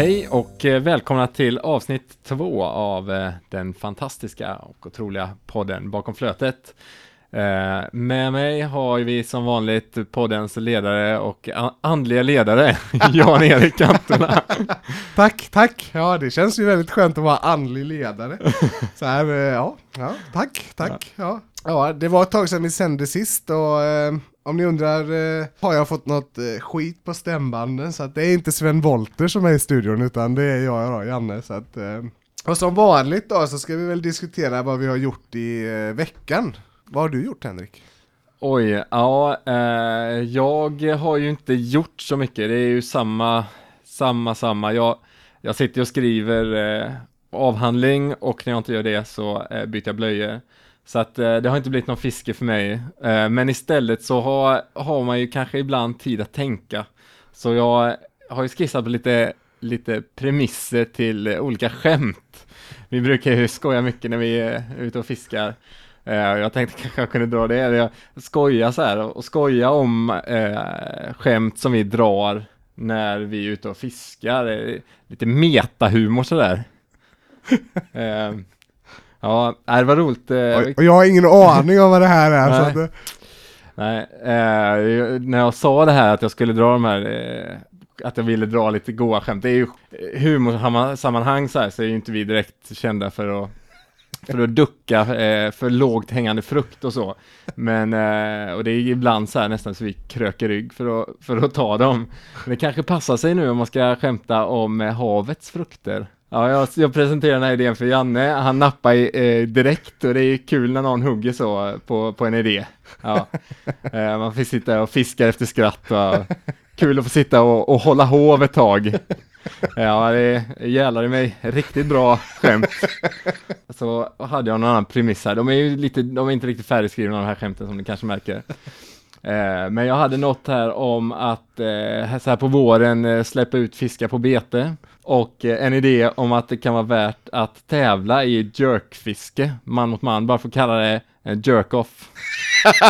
Hej och eh, välkomna till avsnitt två av eh, den fantastiska och otroliga podden Bakom flötet. Eh, med mig har vi som vanligt poddens ledare och andliga ledare, Jan-Erik Antona. tack, tack! Ja, det känns ju väldigt skönt att vara andlig ledare. Så här, ja, ja, tack, tack. Ja. ja, det var ett tag sedan vi sände sist och om ni undrar eh, har jag fått något eh, skit på stämbanden så att det är inte Sven Volter som är i studion utan det är jag då, Janne. Så att, eh, och som vanligt då så ska vi väl diskutera vad vi har gjort i eh, veckan. Vad har du gjort Henrik? Oj, ja, eh, jag har ju inte gjort så mycket. Det är ju samma, samma, samma. Jag, jag sitter och skriver eh, avhandling och när jag inte gör det så eh, byter jag blöjor. Så att eh, det har inte blivit någon fiske för mig. Eh, men istället så har, har man ju kanske ibland tid att tänka. Så jag har ju skissat på lite, lite premisser till olika skämt. Vi brukar ju skoja mycket när vi är ute och fiskar. Eh, jag tänkte kanske jag kunde dra det, jag skoja så här och skoja om eh, skämt som vi drar när vi är ute och fiskar. Lite metahumor sådär. eh, Ja, det var roligt. Eh, och jag har ingen aning om vad det här är. Nej, så att... Nej eh, när jag sa det här att jag skulle dra de här, eh, att jag ville dra lite goa skämt, det är ju humorsammanhang så här, så är ju inte vi direkt kända för att för att ducka eh, för lågt hängande frukt och så. Men, eh, och det är ibland så här nästan så vi kröker rygg för att, för att ta dem. Men det kanske passar sig nu om man ska skämta om eh, havets frukter. Ja, jag, jag presenterade den här idén för Janne, han nappar eh, direkt och det är kul när någon hugger så på, på en idé. Ja. Eh, man får sitta och fiska efter skratt och kul att få sitta och, och hålla hov ett tag. Ja, det i mig riktigt bra skämt. Så hade jag någon annan premiss här, de är ju lite, de är inte riktigt färdigskrivna de här skämten som ni kanske märker. Eh, men jag hade något här om att eh, så här på våren eh, släppa ut fiskar på bete och en idé om att det kan vara värt att tävla i jerkfiske, man mot man, bara för att kalla det en jerk-off.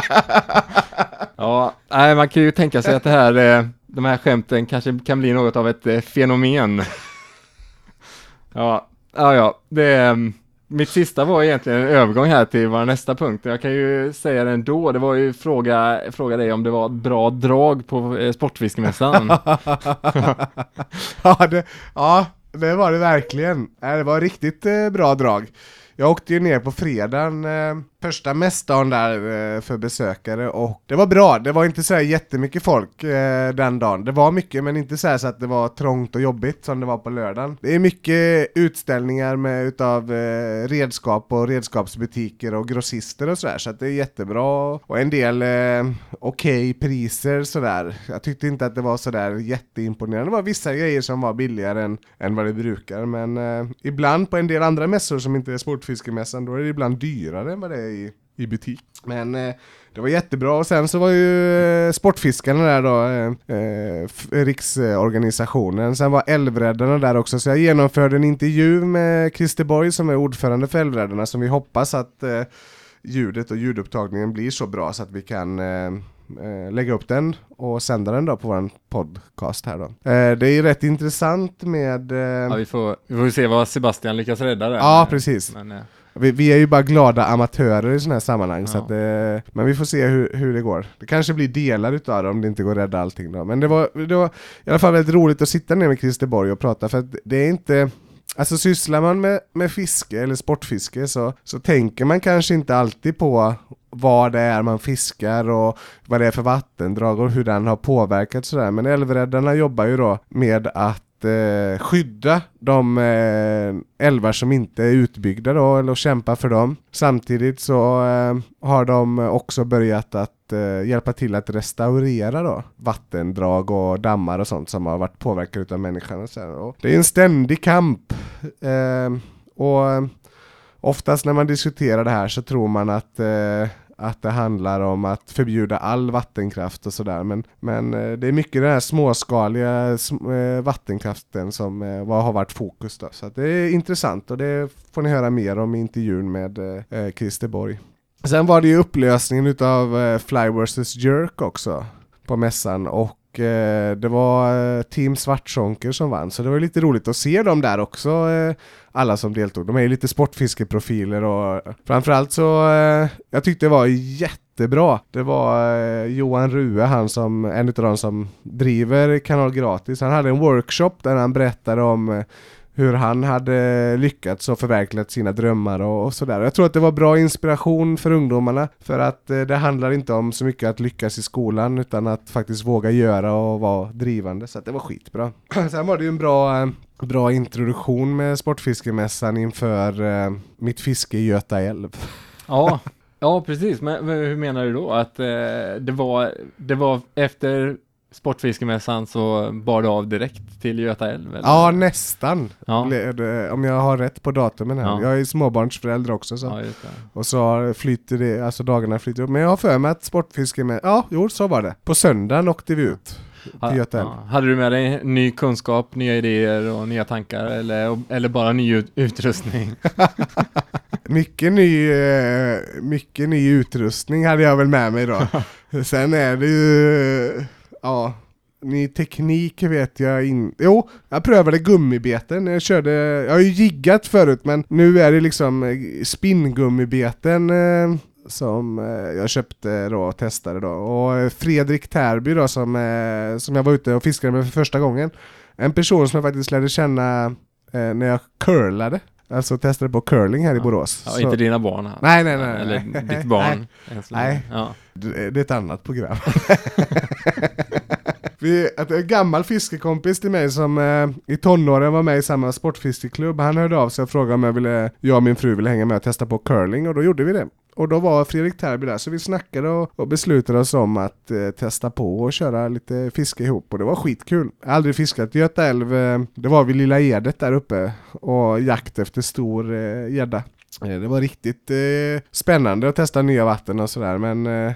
ja, nej, man kan ju tänka sig att det här, de här skämten kanske kan bli något av ett fenomen. ja, ja, ja, det är mitt sista var egentligen en övergång här till vår nästa punkt. Jag kan ju säga det ändå. Det var ju fråga, fråga dig om det var bra drag på eh, Sportfiskemässan. ja, det, ja, det var det verkligen. Äh, det var riktigt eh, bra drag. Jag åkte ju ner på fredagen, eh, första mässdagen där eh, för besökare och det var bra, det var inte så här jättemycket folk eh, den dagen. Det var mycket men inte så, här så att det var trångt och jobbigt som det var på lördagen. Det är mycket utställningar med utav eh, redskap och redskapsbutiker och grossister och sådär så att det är jättebra och en del eh, okej okay priser sådär. Jag tyckte inte att det var sådär jätteimponerande. Det var vissa grejer som var billigare än, än vad det brukar men eh, ibland på en del andra mässor som inte är sportfiskemässan då är det ibland dyrare än vad det är i, i butik. Men eh, det var jättebra och sen så var ju eh, Sportfiskarna där då, eh, eh riksorganisationen. Sen var Älvräddarna där också, så jag genomförde en intervju med Christer Borg som är ordförande för Älvräddarna som vi hoppas att eh, ljudet och ljudupptagningen blir så bra så att vi kan eh, eh, lägga upp den och sända den då på vår podcast här då. Eh, det är rätt intressant med... Eh... Ja, vi får, vi får se vad Sebastian lyckas rädda där. Ja, precis. Men, vi, vi, är ju bara glada amatörer i sådana här sammanhang, ja. så att, eh, men vi får se hur, hur det går. Det kanske blir delar utav det om det inte går att rädda allting då. Men det var, det var i alla fall väldigt roligt att sitta ner med Christer Borg och prata, för att det är inte Alltså sysslar man med, med fiske eller sportfiske så, så tänker man kanske inte alltid på vad det är man fiskar och vad det är för vattendrag och hur den har påverkat sådär. Men älvräddarna jobbar ju då med att eh, skydda de eh, älvar som inte är utbyggda då, eller kämpa för dem. Samtidigt så eh, har de också börjat att eh, hjälpa till att restaurera då vattendrag och dammar och sånt som har varit påverkade av människan. Och så och det är en ständig kamp. Eh, och eh, oftast när man diskuterar det här så tror man att eh, att det handlar om att förbjuda all vattenkraft och sådär. Men, men eh, det är mycket den här småskaliga eh, vattenkraften som eh, har varit fokus. Då. Så det är intressant och det får ni höra mer om i intervjun med Christer Borg. Sen var det ju upplösningen utav Fly vs Jerk också på mässan och och eh, det var eh, Team Svartzonker som vann, så det var lite roligt att se dem där också, eh, alla som deltog. De är ju lite sportfiskeprofiler och framförallt så, eh, jag tyckte det var jättebra. Det var eh, Johan Rue, han som, en av de som driver Kanal Gratis, han hade en workshop där han berättade om eh, hur han hade lyckats och förverkligat sina drömmar och, och sådär. Jag tror att det var bra inspiration för ungdomarna för att eh, det handlar inte om så mycket att lyckas i skolan utan att faktiskt våga göra och vara drivande. Så att det var skitbra. Sen var det ju en bra, eh, bra introduktion med Sportfiskemässan inför eh, mitt fiske i Göta älv. Ja, ja precis. Men, men hur menar du då? Att eh, det, var, det var efter Sportfiskemässan så bar det av direkt till Göta älv? Eller? Ja, nästan. ja. Om jag har rätt på datumen här. Ja. Jag är småbarnsförälder också så. ja. Och så flyter det, alltså dagarna flyter upp. Men jag har för mig att Sportfiske med, ja, jo så var det. På söndagen åkte vi ut till Göta älv. Hade du med dig ny kunskap, nya idéer och nya tankar eller, eller bara ny ut- utrustning? Mycket ny, eh, mycket ny utrustning hade jag väl med mig då. Sen är det ju, ja, ny teknik vet jag inte. Jo, jag prövade gummibeten. Jag körde, jag har ju jiggat förut men nu är det liksom eh, spinngummibeten eh, som eh, jag köpte då och testade då. Och eh, Fredrik Tärby då som, eh, som jag var ute och fiskade med för första gången. En person som jag faktiskt lärde känna eh, när jag curlade. Alltså testade på curling här i Ja. Borås. Ja, Så- inte dina barn här? Nej, nej, nej. Eller nej. ditt barn? länge. Nej. Ja. Det det är ett annat program. Vi, en gammal fiskekompis till mig som eh, i tonåren var med i samma sportfiskeklubb, han hörde av sig och frågade om jag, ville, jag och min fru ville hänga med och testa på curling och då gjorde vi det. Och då var Fredrik Terby där, så vi snackade och, och beslutade oss om att eh, testa på och köra lite fiske ihop och det var skitkul. Jag har aldrig fiskat i Göta älv, eh, det var vid Lilla Edet där uppe och jakt efter stor eh, gädda. Eh, det var riktigt eh, spännande att testa nya vatten och sådär men eh,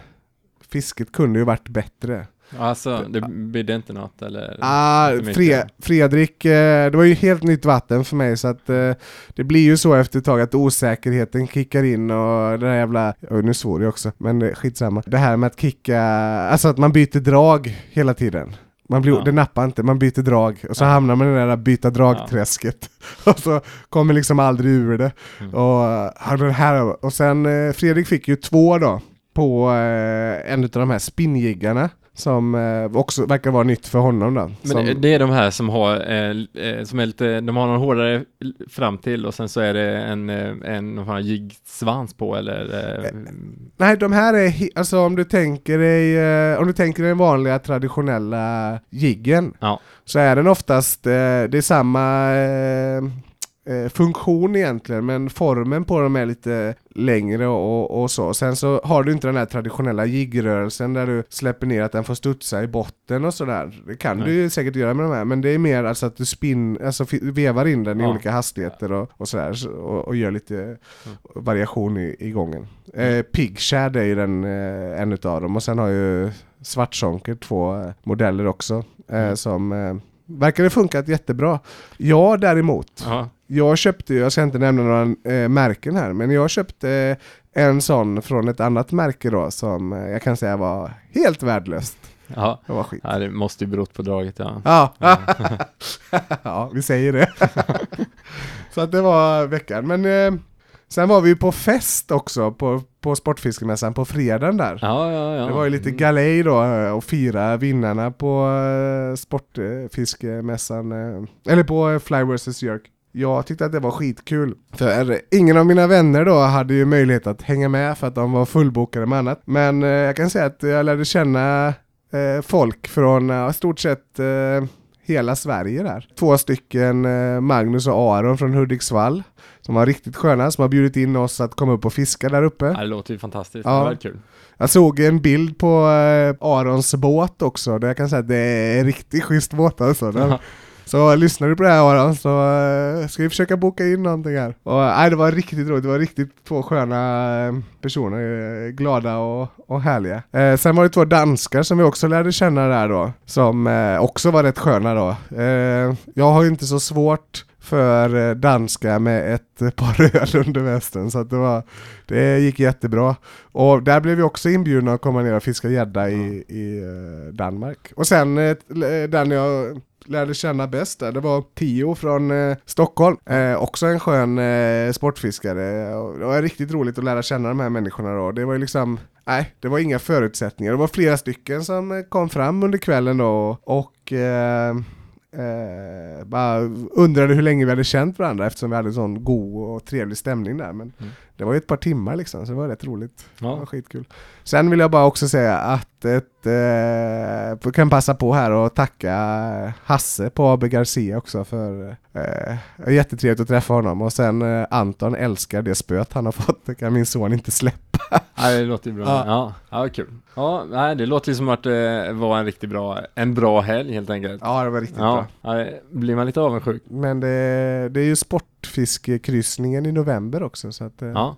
fisket kunde ju varit bättre. Alltså, det bidde inte något eller? Ah. Fre Fredrik, eh, det var ju helt nytt vatten för mig så att eh, det blir ju så efter ett tag att osäkerheten kickar in och det där jävla, oh, nu svor jag också, men skitsamma. Det här med att kicka, alltså att man byter drag hela tiden. Man blir, Ja. Det nappar inte, man byter drag och så Ja. hamnar man i det där byta dragträsket. och så kommer liksom aldrig ur det. Mm. Och, den här, och sen eh, Fredrik fick ju två då på eh, en av de här spinnjiggarna som eh, också verkar vara nytt för honom då. Men som, det- är de här som har, eh, eh, som är lite, de har någon hårdare fram till och sen så är det en, eh, en någon jiggsvans på eller? Eh, Nej, de här är, alltså om du tänker dig, eh, om du tänker dig den vanliga traditionella jiggen Ja. så är den oftast, det är samma eh, eh, funktion egentligen men formen på dem är lite längre och, och så. Sen så har du inte den här traditionella jiggrörelsen där du släpper ner att den får studsa i botten och sådär. Det kan Nej. du ju säkert göra med de här men det är mer alltså att du spin, alltså vevar in den i Ja. olika hastigheter och, och sådär så- och, och gör lite variation i, i gången. Eh, Pigshad är ju den, eh, en utav dem och sen har ju Svartsonker två eh, modeller också eh, Mm. som verkar det funkat jättebra. Jag däremot, ja. jag köpte jag ska inte nämna några eh, märken här, men jag köpte en sån från ett annat märke då som eh, jag kan säga var helt värdelöst. Ja. Det var skit. ja, det måste ju berott på draget ja. Ja, ja vi säger det. Så att det var veckan. Men eh, sen var vi ju på fest också på, på Sportfiskemässan på fredagen där. Ja, ja, ja. Det var ju lite Mm. galej då eh, och fira vinnarna på eh, Sportfiskemässan, eh, eller på eh, Fly vs Jerk. Jag tyckte att det var skitkul. För ingen av mina vänner då hade ju möjlighet att hänga med för att de var fullbokade med annat. Men eh, jag kan säga att jag lärde känna eh, folk från eh, stort sett eh, hela Sverige där. Två stycken, eh, Magnus och Aron från Hudiksvall, som var riktigt sköna, som har bjudit in oss att komma upp och fiska där uppe. Ja, det låter ju fantastiskt. Ja. Det var kul. Jag såg en bild på eh, Arons båt också, där jag kan säga att det är en riktigt schysst båt alltså. Den, så lyssnar du på det här Aron så eh, ska vi försöka boka in någonting här. Och, nej, det var riktigt roligt, det var riktigt två sköna eh, personer, eh, glada och, och härliga. Eh, sen var det två danskar som vi också lärde känna där då, som eh, också var rätt sköna då. Eh, jag har ju inte så svårt för eh, danska med ett par öl under västen. Så att det, var, det gick jättebra. Och där blev vi också inbjudna att komma ner och fiska gädda i, i eh, Danmark. Och sen eh, den jag lärde känna bäst där, det var Tio från eh, Stockholm. Eh, också en skön eh, sportfiskare. Och det var riktigt roligt att lära känna de här människorna då. Det var ju liksom, nej, det var inga förutsättningar. Det var flera stycken som eh, kom fram under kvällen då och eh, Eh, bara undrade hur länge vi hade känt varandra eftersom vi hade en sån god och trevlig stämning där. Men mm. det var ju ett par timmar liksom, så det var rätt roligt. Ja. Det var skitkul. Sen vill jag bara också säga att ett, eh, kan passa på här och tacka Hasse på AB Garcia också för eh, jättetrevligt att träffa honom. Och sen eh, Anton älskar det spöt han har fått, det kan min son inte släppa. Ja, det låter ju bra. Ja, ja, ja kul. Ja, nej, det låter ju som att det var en riktigt bra, en bra helg helt enkelt. Ja, det var riktigt ja, bra. Ja, blir man lite avundsjuk. Men det, det är ju sportfiskekryssningen i november också så att eh, ja.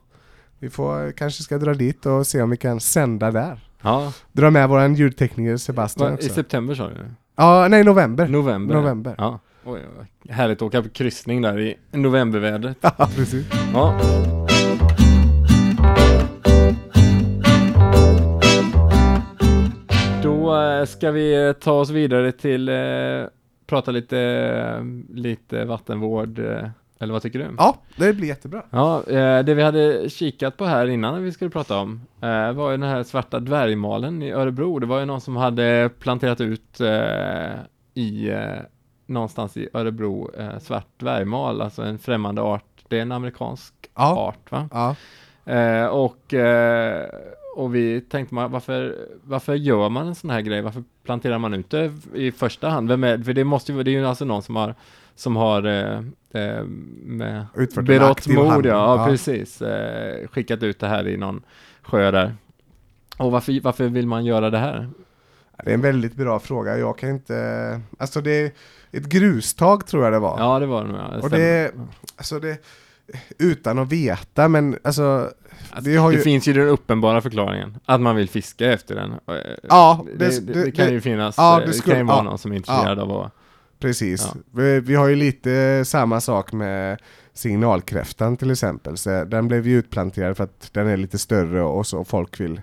vi får, kanske ska dra dit och se om vi kan sända där. Ja. Dra med våran ljudtekniker Sebastian också. I september sa du? Ja, nej november. November. November. Ja. Oj, härligt att åka på kryssning där i novembervädret. Ja, precis. Ja. Då eh, ska vi ta oss vidare till eh, prata lite, lite vattenvård. Eh, eller vad tycker du? Ja, det blir jättebra. Ja, eh, det vi hade kikat på här innan vi skulle prata om eh, var ju den här svarta dvärgmalen i Örebro. Det var ju någon som hade planterat ut eh, i någonstans i Örebro svart dvärgmal, alltså en främmande art. Det är en amerikansk ja. art, va? Ja. och och vi tänkte man, varför, varför gör man en sån här grej? Varför planterar man ut det i första hand? Vem är, för det måste ju, det är ju alltså någon som har som har eh, eh med berått mod, ja, ja, precis, eh, skickat ut det här i någon sjö där. Och varför, varför vill man göra det här? Det är en väldigt bra fråga. Jag kan inte... Alltså det är ett grustag tror jag det var. Ja, det var det nog. Ja. Och det, alltså det, utan att veta, men alltså Alltså, det, ju... finns ju den uppenbara förklaringen, att man vill fiska efter den. Ja, det, det, det kan ju finnas, ja, det, skulle, kan ju vara ja, någon som är intresserad av att... Precis. Vi, vi, har ju lite samma sak med signalkräftan till exempel. Så den blev ju utplanterad för att den är lite större och så folk vill,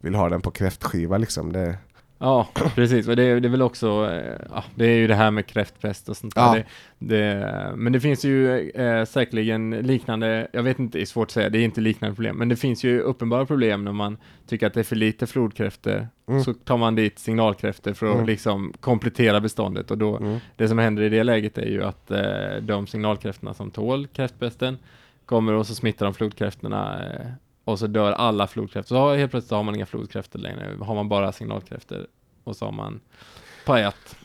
vill ha den på kräftskiva liksom. Det, Ja, precis. Och det, det är väl också, eh, ja, det är ju det här med kräftpest och sånt ja. där. Det, det, men det finns ju eh, säkerligen liknande, jag vet inte, det är svårt att säga, det är inte liknande problem, men det finns ju uppenbara problem när man tycker att det är för lite flodkräftor, mm. så tar man dit signalkräftor för att mm. liksom komplettera beståndet och då, mm. det som händer i det läget är ju att eh, de signalkräftorna som tål kräftpesten kommer och så smittar de flodkräftorna eh, och så dör alla flodkräftor. Så helt plötsligt har man inga flodkräftor längre, har man bara signalkräftor och så har man pajat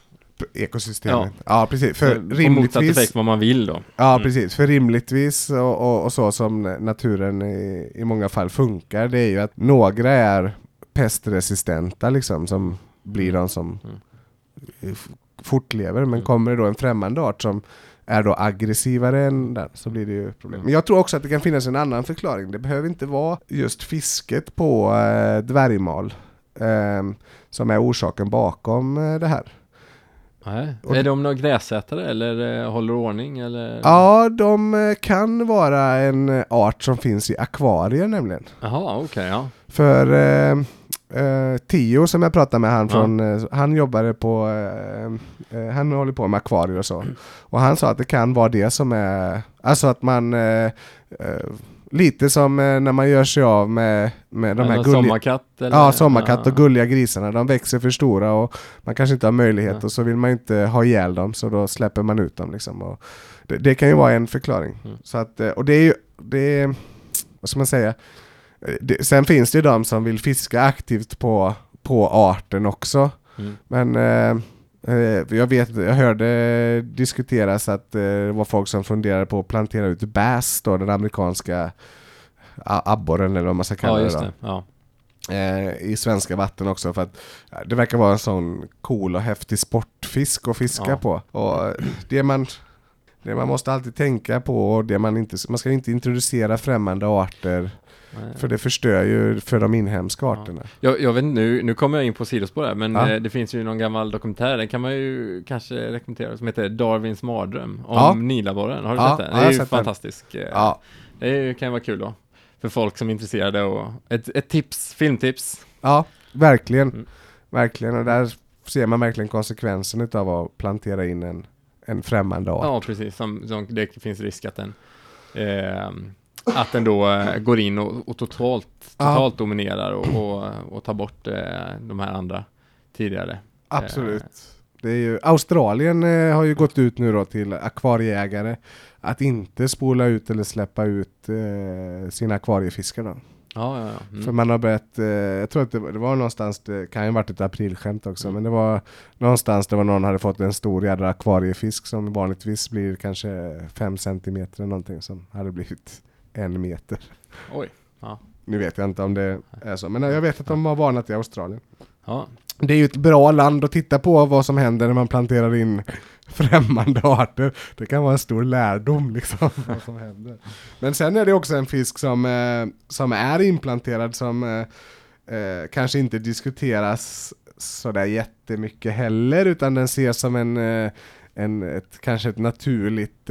ekosystemet. Ja, ja precis. För så, rimligtvis... effekt vad man vill då. Ja, mm. precis. För rimligtvis och, och, och, så som naturen i, i många fall funkar, det är ju att några är pestresistenta liksom, som blir de som mm. fortlever. Men mm. kommer det då en främmande art som är då aggressivare än den så blir det ju problem. Men jag tror också att det kan finnas en annan förklaring. Det behöver inte vara just fisket på eh, dvärgmal eh, som är orsaken bakom eh, det här. Nej. är de några gräsätare eller eh, håller ordning eller? Ja, de eh, kan vara en art som finns i akvarier nämligen. Jaha, okej, okay, ja. För eh, eh, Tio som jag pratade med, han, från, eh, han jobbade på, eh, han håller på med akvarier och så. Och han sa att det kan vara det som är, alltså att man Lite som när man gör sig av med, med de här gulliga... Sommarkatt? Eller? Ja, sommarkatt och gulliga grisarna. De växer för stora och man kanske inte har möjlighet ja. och så vill man inte ha ihjäl dem så då släpper man ut dem liksom. Det, det kan ju vara en förklaring. Mm. Så att, och det är ju, det är, vad ska man säga? Det, sen finns det ju de som vill fiska aktivt på, på arten också. Mm. Men eh, eh jag, vet, jag hörde diskuteras att eh, det var folk som funderade på att plantera ut bass, då, den amerikanska abborren eller vad man ska kalla ja, det. Ja. Eh, I svenska vatten också för att det verkar vara en sån cool och häftig sportfisk att fiska ja. på. Och det man, det man måste alltid tänka på och det man inte, man ska inte introducera främmande arter Nej. För det förstör ju för de inhemska arterna. Jag, jag vet nu, nu kommer jag in på sidospår här, men Ja. eh, det finns ju någon gammal dokumentär, den kan man ju kanske rekommendera, som heter Darwins mardröm om Ja. Nilaborren. Har du Ja, sett den? ja, Det är ju den. fantastisk. eh, Ja, Det är, ju- kan ju vara kul då. För folk som är intresserade och ett, ett tips, filmtips. ja verkligen. Mm. Verkligen, och där ser man verkligen konsekvensen utav att plantera in en, en främmande art. Ja, precis. Som, som det finns risk att den eh, att den då eh, går in och, och totalt, Ja. totalt dominerar och, och, och tar bort eh, de här andra tidigare. Absolut. Det är ju, Australien eh, har ju gått ut nu då till akvarieägare att inte spola ut eller släppa ut eh, sina akvariefiskar då. Ja, ja, ja. För Mm. man har börjat, eh, jag tror att det, var- det var någonstans, det kan ju varit ett aprilskämt också, Mm. men det var någonstans var någon hade fått en stor jädra akvariefisk som vanligtvis blir kanske 5 centimeter eller någonting som hade blivit en meter. Oj. Ja. Nu vet jag inte om det är så, men jag vet att de har varnat i Australien. Ja, Det är ju ett bra land att titta på vad som händer när man planterar in främmande arter. Det kan vara en stor lärdom liksom vad som händer. Men sen är det också en fisk som, eh, som är implanterad som eh, eh, kanske inte diskuteras sådär jättemycket heller utan den ses som en, en ett, kanske ett naturligt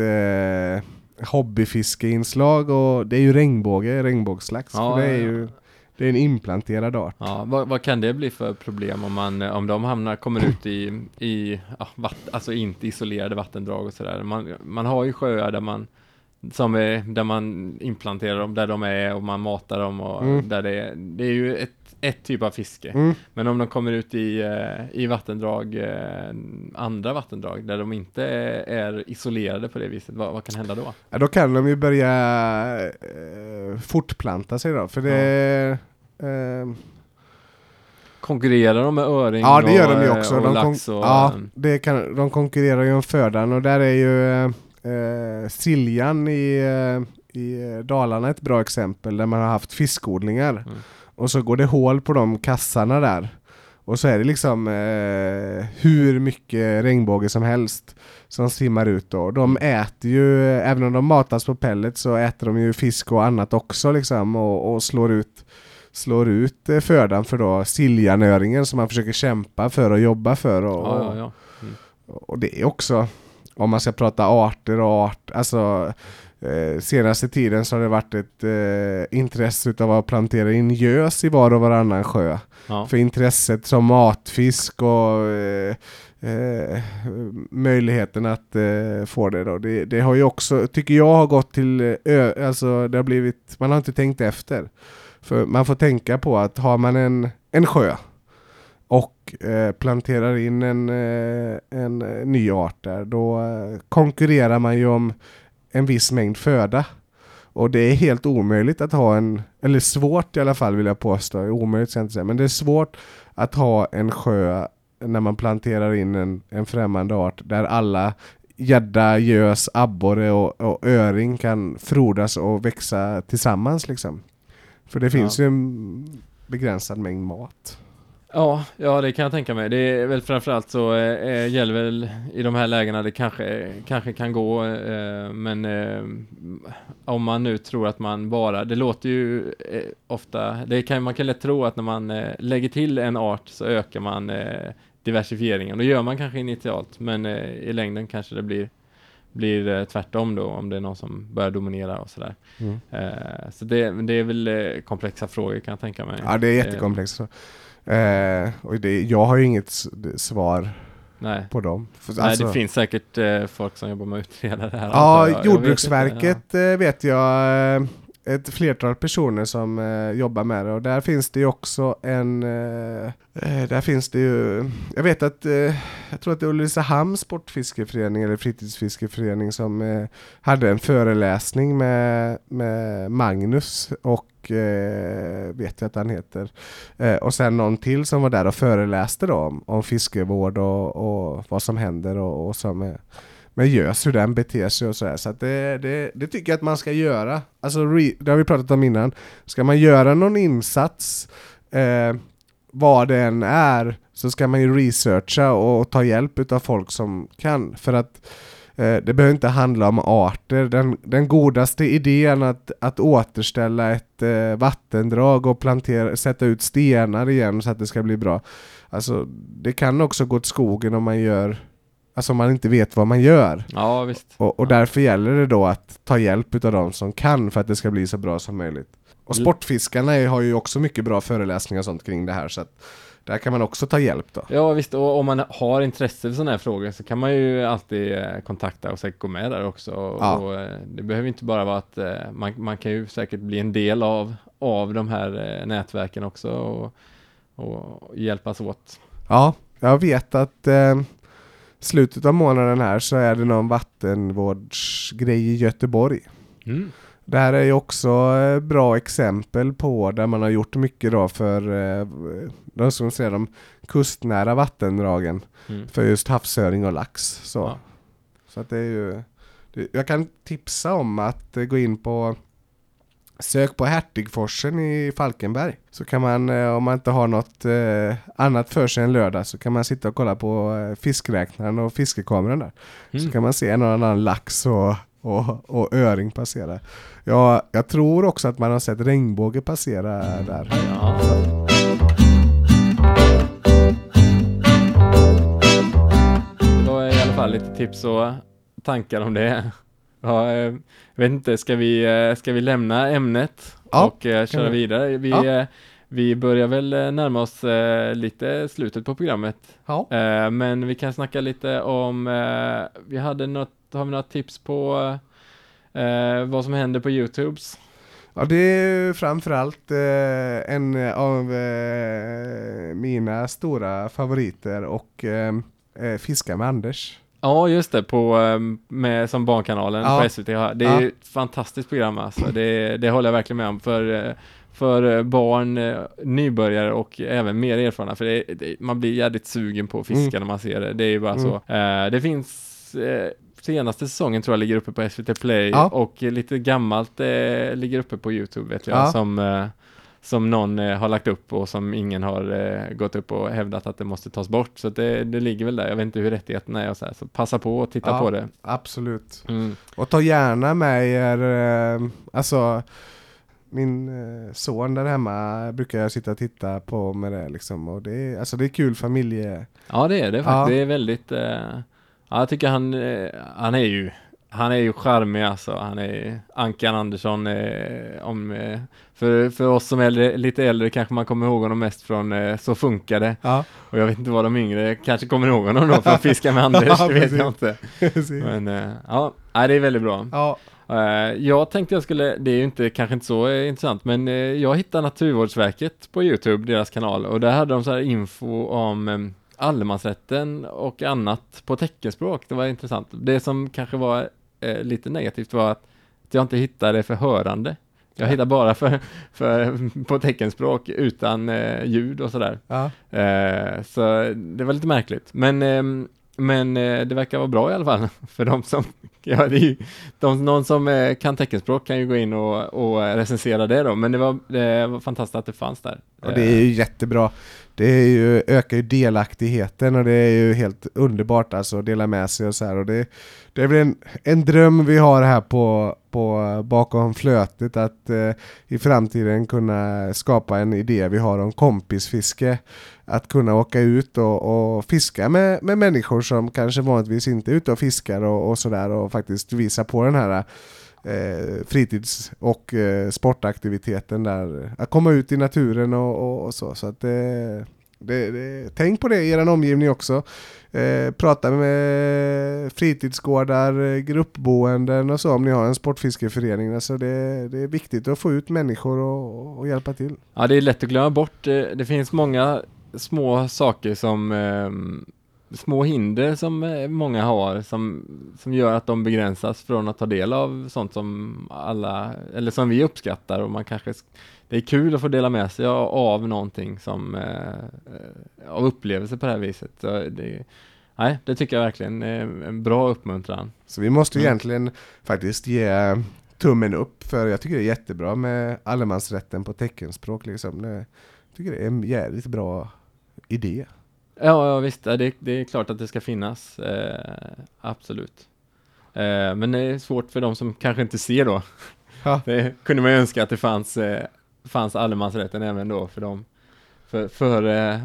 hobbyfiskeinslag och det är ju regnbåge, regnbågslax. Ja, det är ju det är en implanterad art. ja. Vad, vad kan det bli för problem om man, eh, om de hamnar, kommer ut i, i ja, vatt, alltså inte isolerade vattendrag och sådär. Man, man har ju sjöar där man som är, där man implanterar dem, där de är och man matar dem och Mm. där det är, det är ju ett, ett typ av fiske. Mm. Men om de kommer ut i, eh, i vattendrag, eh, andra vattendrag, där de inte är, isolerade på det viset, vad, vad kan hända då? Ja, då kan de ju börja eh, fortplanta sig då, för det... Eh, Konkurrerar de med öring ja, det gör och, de ju också. De, lax och... ja, det kan, de konkurrerar ju om födan och där är ju eh, eh, Siljan i, eh, i Dalarna ett bra exempel där man har haft fiskodlingar. Mm. Och så går det hål på de kassarna där. Och så är det liksom eh, hur mycket regnbåge som helst som simmar ut då. De äter ju, även om de matas på pellet så äter de ju fisk och annat också liksom och, och slår ut slår ut eh, födan för då siljanöringen som man försöker kämpa för och jobba för. Och, Ja, ja, ja. Mm. och det är också, om man ska prata arter och art, alltså eh, senaste tiden så har det varit ett eh, intresse utav att plantera in gös i var och varannan sjö. ja. För intresset som matfisk och eh, eh, möjligheten att eh, få det då. Det, det har ju också, tycker jag, har gått till eh, ö, alltså det har blivit, man har inte tänkt efter. För man får tänka på att har man en, en sjö och eh, planterar in en, en ny art där, då konkurrerar man ju om en viss mängd föda. Och det är helt omöjligt att ha en, eller svårt i alla fall vill jag påstå, omöjligt ska jag inte säga, men det är svårt att ha en sjö när man planterar in en, en främmande art där alla gädda, gös, abborre och, och öring kan frodas och växa tillsammans liksom. För det finns ju en begränsad mängd mat. Ja, ja, det kan jag tänka mig. Det är väl framförallt så eh, gäller väl i de här lägena det kanske, kanske kan gå, eh, men eh, om man nu tror att man bara, det låter ju eh, ofta, det kan, man kan lätt tro att när man eh, lägger till en art så ökar man eh, diversifieringen. Det gör man kanske initialt, men eh, i längden kanske det blir blir eh, tvärtom då om det är någon som börjar dominera och sådär. Mm. Eh, så det, det är väl eh, komplexa frågor kan jag tänka mig. Ja, det är jättekomplext. Eh, och det, jag har ju inget svar Nej. på dem. För, Nej, alltså- det finns säkert eh, folk som jobbar med att utreda det här. Ja, jag. Jag vet Jordbruksverket eh, vet jag eh, ett flertal personer som eh, jobbar med det. Och där finns det ju också en eh, eh, där finns det ju jag vet att eh, jag tror att det är Ulricehamns sportfiskeförening eller fritidsfiskeförening som eh, hade en föreläsning med, med Magnus och eh, vet jag att han heter. Eh, och sen någon till som var där och föreläste då om, om fiskevård och, och vad som händer och, och som är med gös, hur den beter sig och sådär. Så att det, det, det tycker jag att man ska göra. Alltså, re, det har vi pratat om innan. Ska man göra någon insats, eh, vad det än är, så ska man ju researcha och ta hjälp av folk som kan. För att Eh, det behöver inte handla om arter. Den, den godaste idén att, att återställa ett eh, vattendrag och plantera, sätta ut stenar igen så att det ska bli bra. Alltså, det kan också gå åt skogen om man gör Alltså man inte vet vad man gör. Ja, visst. Och, och Ja. därför gäller det då att ta hjälp utav de som kan för att det ska bli så bra som möjligt. Och Mm. Sportfiskarna har ju också mycket bra föreläsningar och sånt kring det här så att där kan man också ta hjälp då. Ja visst, och om man har intresse för sådana här frågor så kan man ju alltid eh, kontakta och säkert gå med där också. Ja. och, eh, det behöver inte bara vara att eh, man, man kan ju säkert bli en del av, av de här nätverken också och, och hjälpas åt. Ja, jag vet att eh, slutet av månaden här så är det någon vattenvårdsgrej i Göteborg. Mm. Det här är ju också eh, bra exempel på där man har gjort mycket då för eh, de som säger de kustnära vattendragen Mm. för just havsöring och lax. Så, Ja. så att det är ju Jag kan tipsa om att eh, gå in på Sök på Hertigforsen i Falkenberg. Så kan man, eh, om man inte har något eh, annat för sig en lördag, så kan man sitta och kolla på eh, fiskräknaren och fiskekameran där. Så Mm. kan man se en och annan lax och, och, och öring passera. Ja, jag tror också att man har sett regnbåge passera där. Ja. Det var i alla fall lite tips och tankar om det. Ja, eh, jag vet inte, ska vi, eh, ska vi lämna ämnet Ja, och eh, köra vi. vidare? Vi, Ja. eh, vi börjar väl eh, närma oss eh, lite slutet på programmet. Ja. Eh, Men vi kan snacka lite om, eh, vi hade något, har vi några tips på eh, vad som händer på Youtubes? Ja, det är framförallt eh, en av eh, mina stora favoriter och eh, eh, Fiska med Anders. Ja, just det, på, eh, med, som Barnkanalen Ja. på SVT. har. Det är Ja. ett fantastiskt program alltså. Det, det håller jag verkligen med om. För, eh, för eh, barn, eh, nybörjare och även mer erfarna. För det, det, man blir jävligt sugen på att fiska när man ser det. Det är ju bara Mm. så. Det finns senaste säsongen tror jag ligger uppe på SVT Play Ja. och lite gammalt eh, ligger uppe på Youtube vet jag. Ja. Som, eh, som någon eh, har lagt upp och som ingen har eh, gått upp och hävdat att det måste tas bort. Så att det, det ligger väl där. Jag vet inte hur rättigheterna är och så här. Så passa på och titta Ja. på det. Absolut. Mm. Och ta gärna med er, eh, alltså min eh, son där hemma brukar jag sitta och titta på med det liksom. Och det är, alltså det är kul familje... Ja det är det Ja. faktiskt. Det är väldigt, eh, ja jag tycker han, eh, han är ju, han är ju charmig alltså. Han är Ankan Andersson, eh, om, eh, för, för oss som är äldre, lite äldre kanske man kommer ihåg honom mest från eh, Så funkar det. Ja, Och jag vet inte vad de yngre kanske kommer ihåg honom då från Fiska med Anders, Ja, det vet jag inte. Men eh, ja, det är väldigt bra. ja. Eh, jag tänkte jag skulle, det är ju inte, kanske inte så eh, intressant, men jag hittade Naturvårdsverket på Youtube, deras kanal, och där hade de så här info om allemansrätten och annat på teckenspråk. Det var intressant. Det som kanske var eh, lite negativt var att jag inte hittade för hörande. Jag Ja. hittade bara för, för, på teckenspråk utan eh, ljud och sådär. ja. Eh, så det var lite märkligt. Men, ehm, men eh, det verkar vara bra i alla fall för de som, ja, det är ju, de, någon som eh, kan teckenspråk kan ju gå in och, och recensera det då, men det var, det var fantastiskt att det fanns där. Och det är ju jättebra. Det är ju, ökar ju delaktigheten och det är ju helt underbart alltså att dela med sig och så här. Och det, det är väl en, en dröm vi har här på, på bakom flötet att eh, i framtiden kunna skapa en idé vi har om kompisfiske. Att kunna åka ut och, och fiska med, med människor som kanske vanligtvis inte är ute och fiskar och, och sådär och faktiskt visa på den här eh, fritids och eh, sportaktiviteten där. Att komma ut i naturen och, och, och så. så att eh, det, det, tänk på det i er omgivning också. Eh, prata med fritidsgårdar, gruppboenden och så om ni har en sportfiskeförening. Alltså det, det är viktigt att få ut människor och, och hjälpa till. Ja, det är lätt att glömma bort. Eh, det finns många små saker som ehm, små hinder som eh, många har som, som gör att de begränsas från att ta del av sånt som alla, eller som vi uppskattar och man kanske sk- det är kul att få dela med sig av, någonting som eh, eh, av upplevelse på det här viset. Så det, nej, det tycker jag verkligen är en bra uppmuntran. Så vi måste Mm. egentligen faktiskt ge tummen upp för jag tycker det är jättebra med allemansrätten på teckenspråk liksom. Jag tycker det är en jävligt bra idé. Ja, ja visst, ja, det, det är klart att det ska finnas. Eh, absolut. Eh, men det är svårt för de som kanske inte ser då. Ja. Det kunde man ju önska att det fanns, eh, fanns allemansrätten även då för dem. För, för, eh,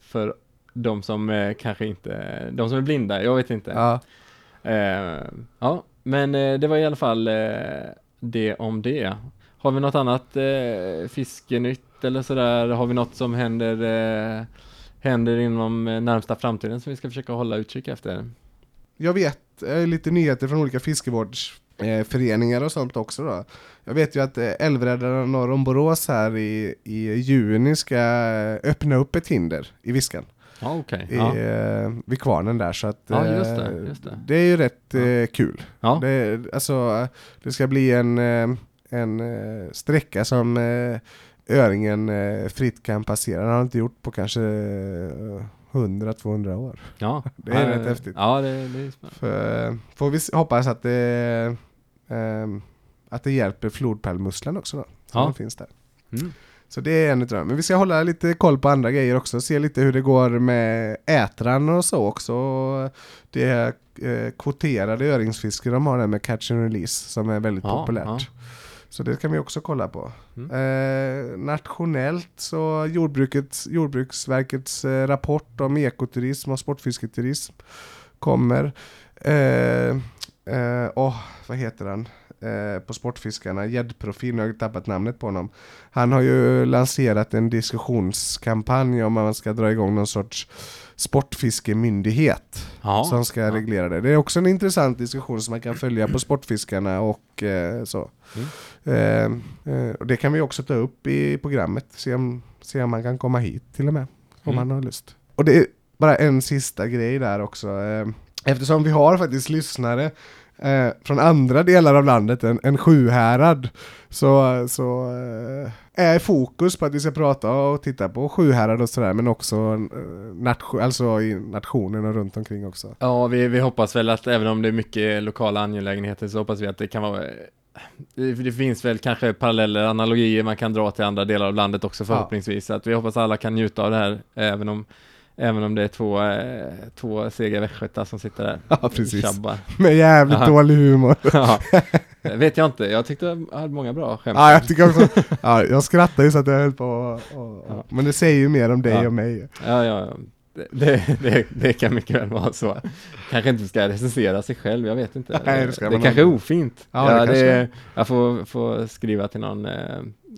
för de som eh, kanske inte, de som är blinda, jag vet inte. Ja. Eh, ja, men det var i alla fall det om det. Har vi något annat fiskenytt eller sådär? Har vi något som händer, händer inom eh, närmsta framtiden som vi ska försöka hålla utkik efter? Jag vet eh, lite nyheter från olika fiskevårdsföreningar och sånt också då. Jag vet ju att eh, Älvräddarna norr om Borås här i, i juni ska öppna upp ett hinder i Viskan. Ja, okej. i, Ja. eh, vid kvarnen där så att Ja, just det, just det. det är ju rätt Ja. kul. Ja. Det, alltså, det ska bli en, en sträcka som öringen eh, fritt kan passera. Den har inte gjort på kanske eh, 100-200 år. ja. Det är Ja, rätt häftigt. Ja, det, det är spännande. För, eh, får vi hoppas att det, eh, att det hjälper flodpärlmusslan också då. Som Ja. finns där. Mm. Så det är en utav Men vi ska hålla lite koll på andra grejer också, se lite hur det går med ätran och så också. Det eh, kvoterade öringsfiske de har där med catch and release som är väldigt Ja, populärt. ja. Så det kan vi också kolla på. Mm. Eh, nationellt så jordbrukets, Jordbruksverkets eh, rapport om ekoturism och sportfisketurism kommer. Eh, eh, åh, vad heter han? Eh, på Sportfiskarna, gäddprofil, nu har jag tappat namnet på honom. Han har ju lanserat en diskussionskampanj om att man ska dra igång någon sorts sportfiskemyndighet Ja. som ska ja. reglera det. Det är också en intressant diskussion som man kan följa på Sportfiskarna och eh, så. Mm. Eh, eh, och det kan vi också ta upp i programmet, se om, se om man kan komma hit till och med, om Mm. man har lust. Och det är bara en sista grej där också. Eh, eftersom vi har faktiskt lyssnare eh, från andra delar av landet än, än Sjuhärad så, så eh, är fokus på att vi ska prata och titta på Sjuhärad och sådär men också eh, nation, alltså i nationen och runt omkring också. Ja, vi, vi hoppas väl att även om det är mycket lokala angelägenheter så hoppas vi att det kan vara det, det finns väl kanske paralleller, analogier man kan dra till andra delar av landet också förhoppningsvis. Så att vi hoppas alla kan njuta av det här, även om, även om det är två, eh, två sega västgötar som sitter där. Ja, precis. Tjabbar. Med jävligt Ja. dålig humor. ja, det vet jag inte. Jag tyckte jag hade många bra skämt. Ja, jag tycker också, ja, jag skrattar ju så att jag höll på och, och, Ja. Men det säger ju mer om dig Ja. och mig. Ja, ja. Det, det, det, det kan mycket väl vara så. Kanske inte ska recensera sig själv, jag vet inte. Nej, det det kanske är ofint. Ja, Ja, det kanske jag får, får skriva till någon eh,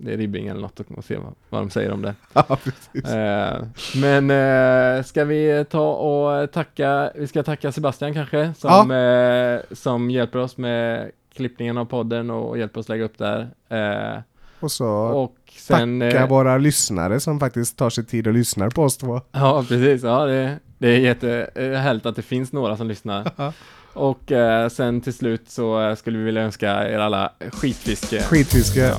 Ribbing eller något och se vad, vad de säger om det. Ja. Eh, men eh, ska vi ta och tacka, vi ska tacka Sebastian kanske, som, eh, som hjälper oss med klippningen av podden och hjälper oss lägga upp där. Eh, Och så och sen... tacka eh, våra lyssnare som faktiskt tar sig tid och lyssnar på oss två. Ja, precis. Ja, det, det är jättehärligt att det finns några som lyssnar. Och eh, sen till slut så eh, skulle vi vilja önska er alla skitfiske. Skitfiske. Ja.